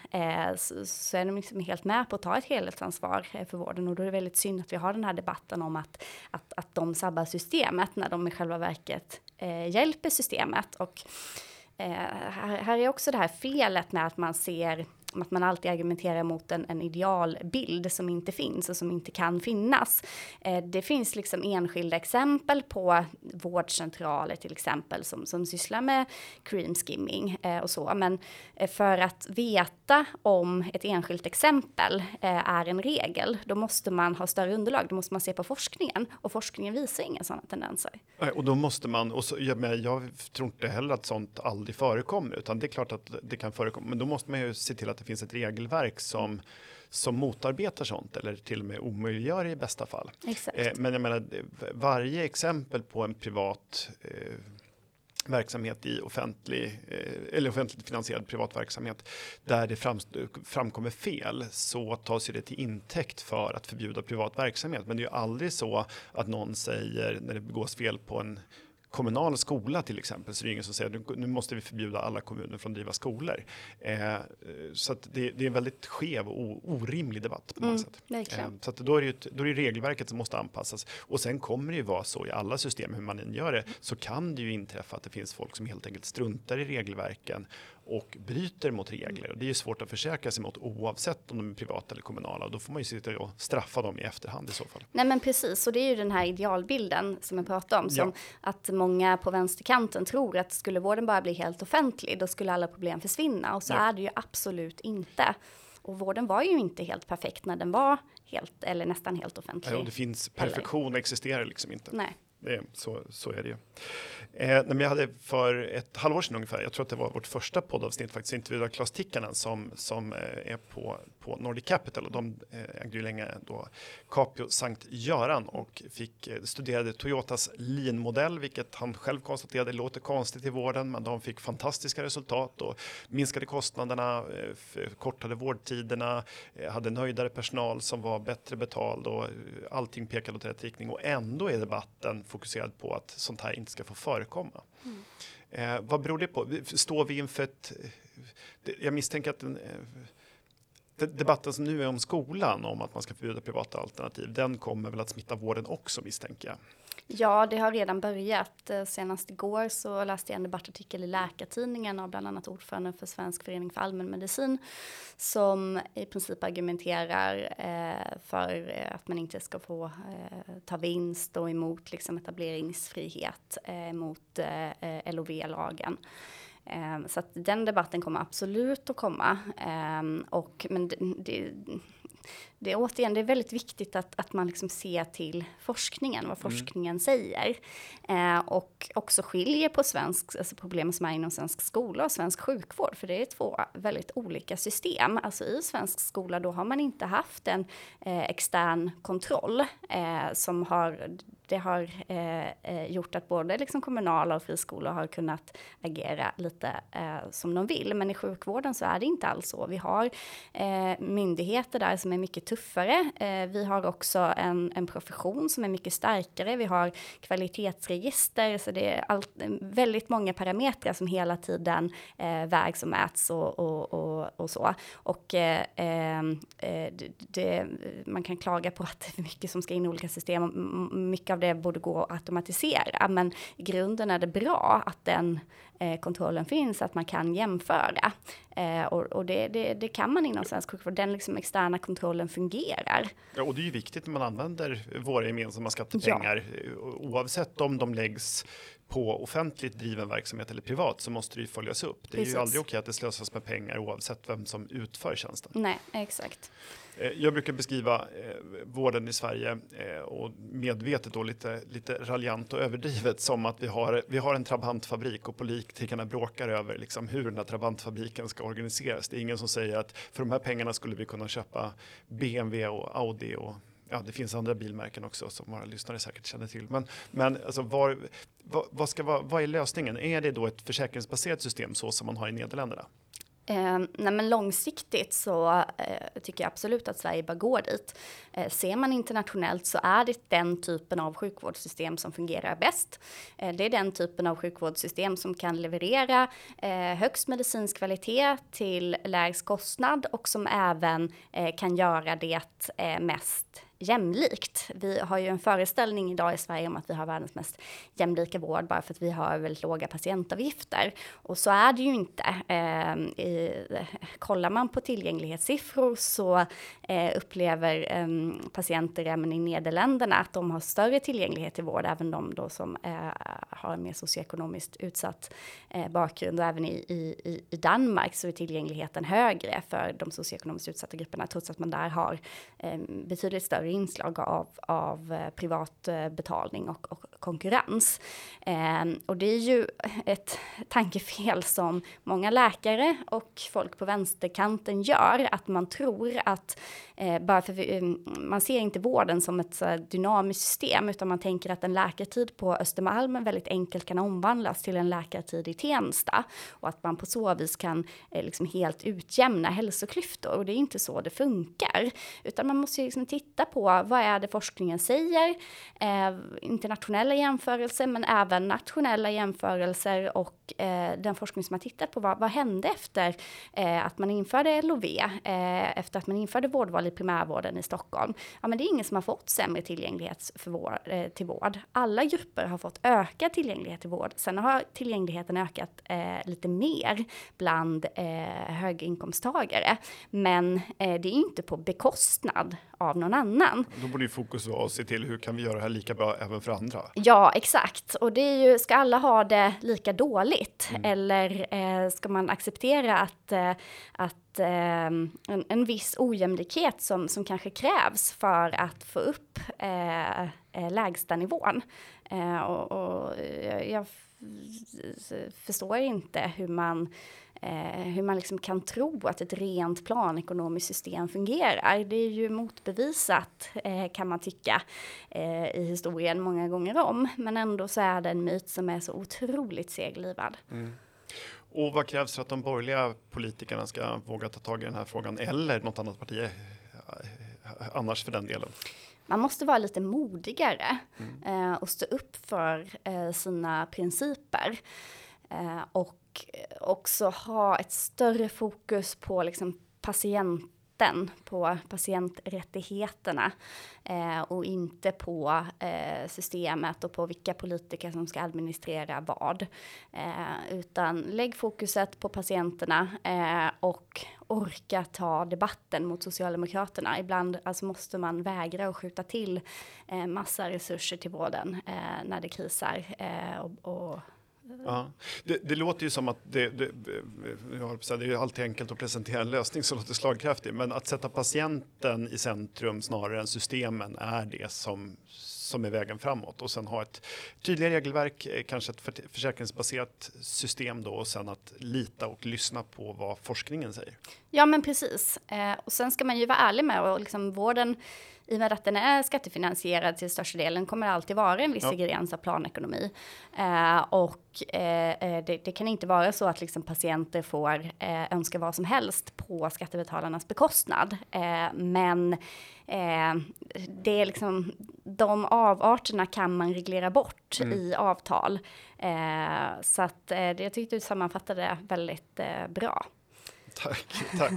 så, så, är de liksom helt med på att ta ett helt helhetsansvar eh, för vården och då är det väldigt synd att vi har den här debatten om att, att, att de sabbar systemet när de i själva verket eh, hjälper systemet. Och eh, här, här är också det här felet med att man ser att man alltid argumenterar mot en, en idealbild som inte finns och som inte kan finnas. Eh, det finns liksom enskilda exempel på vårdcentraler till exempel som, som sysslar med cream skimming eh, och så. Men eh, för att veta om ett enskilt exempel eh, är en regel, då måste man ha större underlag. Då måste man se på forskningen och forskningen visar inga sådana tendenser. Och då måste man, och så, jag, jag tror inte heller att sånt aldrig förekommer, utan det är klart att det kan förekomma, men då måste man ju se till att det finns ett regelverk som som motarbetar sånt eller till och med omöjliggör i bästa fall. Eh, men jag menar varje exempel på en privat eh, verksamhet i offentlig eh, eller offentligt finansierad privat verksamhet där det fram, framkommer fel så tas det till intäkt för att förbjuda privat verksamhet. Men det är ju aldrig så att någon säger när det begås fel på en kommunal skola till exempel så är det ingen som säger nu måste vi förbjuda alla kommuner från att driva skolor. Eh, så det, det, är en väldigt skev och orimlig debatt på något mm, sätt. Eh, så då är, det ett, då är det regelverket som måste anpassas och sen kommer det ju vara så i alla system hur man än gör det så kan det ju inträffa att det finns folk som helt enkelt struntar i regelverken och bryter mot regler. Och det är ju svårt att försäkra sig mot oavsett om de är privata eller kommunala. Och då får man ju sitta och straffa dem i efterhand i så fall. Nej men precis, och det är ju den här idealbilden som jag pratade om. Som ja. att många på vänsterkanten tror att skulle vården bara bli helt offentlig, då skulle alla problem försvinna. Och så ja. är det ju absolut inte. Och vården var ju inte helt perfekt när den var helt eller nästan helt offentlig. Ja, det finns perfektion eller? existerar liksom inte. Nej. Så, så är det ju. Eh, men jag hade för ett halvår sedan ungefär, jag tror att det var vårt första poddavsnitt faktiskt, intervjuade Klas Tikkanen som, som eh, är på på Nordic Capital och de eh, ägde ju länge då Capio Sankt Göran och fick eh, studerade Toyotas lean-modell, vilket han själv konstaterade låter konstigt i vården, men de fick fantastiska resultat och minskade kostnaderna, eh, kortade vårdtiderna, hade nöjdare personal som var bättre betald och allting pekade åt rätt riktning och ändå är debatten fokuserad på att sånt här inte ska få förekomma. Mm. Eh, vad beror det på? Står vi inför ett... Jag misstänker att den, debatten som nu är om skolan, om att man ska förbjuda privata alternativ, den kommer väl att smitta vården också misstänker jag. Ja, det har redan börjat. Eh, senast igår så läste jag en debattartikel i Läkartidningen av bland annat ordföranden för Svensk förening för allmänmedicin som i princip argumenterar eh, för eh, att man inte ska få eh, ta vinst och emot liksom, etableringsfrihet eh, mot eh, eh LOV-lagen. Eh, så att den debatten kommer absolut att komma. och, men det, det det är återigen, det är väldigt viktigt att, att man liksom ser till forskningen, vad mm. forskningen mm. säger. Eh, och också skiljer på svensk, alltså problem som är inom svensk skola och svensk sjukvård, för det är två väldigt olika system. Alltså i svensk skola, då har man inte haft en eh, extern kontroll eh, som har det har eh, eh, gjort att både liksom kommunala och friskolor har kunnat agera lite eh, som de vill. Men i sjukvården så är det inte alls så. Vi har eh, myndigheter där som är mycket tuffare. Eh, vi har också en, en profession som är mycket starkare. Vi har kvalitetsregister, så det är allt, eh, väldigt många parametrar som hela tiden eh, vägs och mäts och, och, och, och så. Och eh, ehm, eh det, det, man kan klaga på att det är för mycket som ska in i olika system. Mycket av det borde gå att automatisera, men i grunden är det bra att den eh, kontrollen finns, att man kan jämföra. Eh, och, och det, det, det, kan man inom svensk sjukvård, den liksom externa kontrollen fungerar. Ja, och det är ju viktigt när man använder våra gemensamma skattepengar, ja. oavsett om de läggs på offentligt driven verksamhet eller privat så måste det ju följas upp. Det är Precis. ju aldrig okej att det slösas med pengar oavsett vem som utför tjänsten. Nej, exakt. Eh, jag brukar beskriva eh, vården i Sverige eh, och medvetet då lite, lite raljant och överdrivet som att vi har, vi har en trabantfabrik och politikerna bråkar över liksom hur den här trabantfabriken ska organiseras. Det är ingen som säger att för de här pengarna skulle vi kunna köpa BMW och Audi och ja, det finns andra bilmärken också som våra lyssnare säkert känner till. Men, men alltså var, vad, vad, ska vara, vad är lösningen? Är det då ett försäkringsbaserat system så som man har i Nederländerna? Eh, nej men långsiktigt så eh, tycker jag absolut att Sverige bör gå dit. Eh, ser man internationellt så är det den typen av sjukvårdssystem som fungerar bäst. Eh, det är den typen av sjukvårdssystem som kan leverera eh, högst medicinsk kvalitet till lägst kostnad och som även eh, kan göra det eh, mest jämlikt. Vi har ju en föreställning idag i Sverige om att vi har världens mest jämlika vård bara för att vi har väldigt låga patientavgifter. Och så är det ju inte. Eh, i, kollar man på tillgänglighetssiffror så eh, upplever eh, patienter även i Nederländerna att de har större tillgänglighet till vård, även de då som eh, har en mer socioekonomiskt utsatt eh, bakgrund. Och även i, i, i Danmark så är tillgängligheten högre för de socioekonomiskt utsatta grupperna, trots att man där har eh, betydligt större inslag av, av eh, privat eh, betalning och, och konkurrens. Eh, och det är ju ett tankefel som många läkare och folk på vänsterkanten gör, att man tror att eh, bara för vi, eh, man ser inte vården som ett dynamiskt system, utan man tänker att en läkartid på Östermalm väldigt enkelt kan omvandlas till en läkartid i Tensta och att man på så vis kan eh, liksom helt utjämna hälsoklyftor. Och det är inte så det funkar, utan man måste ju liksom titta på vad är det forskningen säger, eh, internationella jämförelser, men även nationella jämförelser och eh, den forskning som har tittat på vad, vad hände efter eh, att man införde LOV, eh, efter att man införde vårdval i primärvården i Stockholm. Ja, men det är ingen som har fått sämre tillgänglighet för vår, eh, till vård. Alla grupper har fått ökad tillgänglighet till vård. Sen har tillgängligheten ökat eh, lite mer bland eh, höginkomsttagare, men eh, det är inte på bekostnad av någon annan. Då borde ju fokus vara att se till hur kan vi göra det här lika bra även för andra? Ja, exakt. Och det är ju, ska alla ha det lika dåligt? Mm. Eller eh, ska man acceptera att, eh, att eh, en, en viss ojämlikhet som, som kanske krävs för att få upp eh, eh lägstanivån? Eh, och, och jag förstår inte hur man eh, hur man liksom kan tro att ett rent planekonomiskt system fungerar. Det är ju motbevisat eh, kan man tycka eh, i historien många gånger om, men ändå så är det en myt som är så otroligt seglivad. Mm. Och vad krävs för att de borgerliga politikerna ska våga ta tag i den här frågan eller något annat parti eh, annars för den delen? Man måste vara lite modigare mm. eh, och stå upp för eh, sina principer. Eh, och också ha ett större fokus på liksom, patienten, på patienträttigheterna eh, och inte på eh, systemet och på vilka politiker som ska administrera vad. Eh, utan lägg fokuset på patienterna eh, och orka ta debatten mot Socialdemokraterna. Ibland alltså, måste man vägra att skjuta till eh, massa resurser till vården eh, när det krisar eh, och, och Ja. Det, det, låter ju som att det, det, det är alltid enkelt att presentera en lösning som låter slagkraftig, men att sätta patienten i centrum snarare än systemen är det som, som är vägen framåt och sen ha ett tydligare regelverk, eh, kanske ett försäkringsbaserat system då och sen att lita och lyssna på vad forskningen säger. Ja, men precis. Eh, och sen ska man ju vara ärlig med och liksom vården i och med att den är skattefinansierad till största delen kommer det alltid vara en viss ja. ingrediens av planekonomi. Eh, och eh, eh, det, det, kan inte vara så att liksom patienter får eh, önska vad som helst på skattebetalarnas bekostnad. Eh, men eh, det är liksom, de avarterna kan man reglera bort mm. i avtal. så att jag tyckte du sammanfattade det väldigt bra. Tack, tack.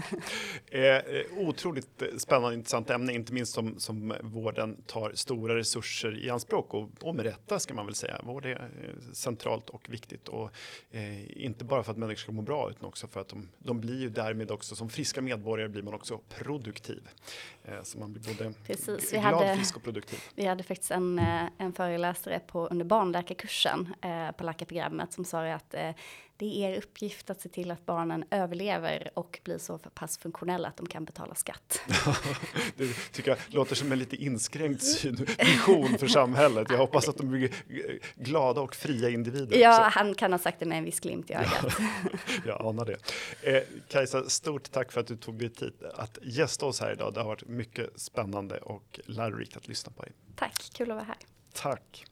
Eh, eh, otroligt spännande intressant ämne, inte minst som, som vården tar stora resurser i anspråk och, och med rätta ska man väl säga. Vård är eh, centralt och viktigt och eh, inte bara för att människor ska må bra utan också för att de, de blir ju därmed också som friska medborgare blir man också produktiv. Eh, så man blir både Precis, glad, hade, frisk och produktiv. Vi hade faktiskt en, eh, en föreläsare på, under barnläkarkursen eh, på läkarprogrammet som sa att det är er uppgift att se till att barnen överlever och blir så pass funktionella att de kan betala skatt. det tycker jag låter som en lite inskränkt syn, vision för samhället. Jag hoppas att de blir glada och fria individer. Ja, också. han kan ha sagt det med en viss glimt i ögat. jag anar det. Eh, Kajsa, stort tack för att du tog dig tid att gästa oss här idag. Det har varit mycket spännande och lärorikt att lyssna på dig. Tack, kul att vara här. Tack.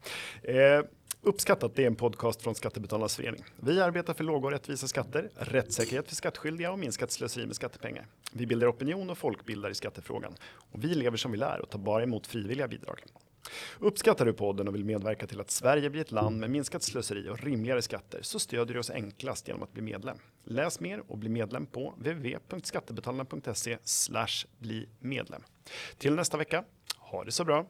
Eh, Uppskattat det är en podcast från Skattebetalarnas förening. Vi arbetar för låga och rättvisa skatter, rättssäkerhet för skattskyldiga och minskat slöseri med skattepengar. Vi bildar opinion och folkbildar i skattefrågan. Och vi lever som vi lär och tar bara emot frivilliga bidrag. Uppskattar du podden och vill medverka till att Sverige blir ett land med minskat slöseri och rimligare skatter så stödjer du oss enklast genom att bli medlem. Läs mer och bli medlem på www.skattebetalarna.se bli medlem. Till nästa vecka, ha det så bra!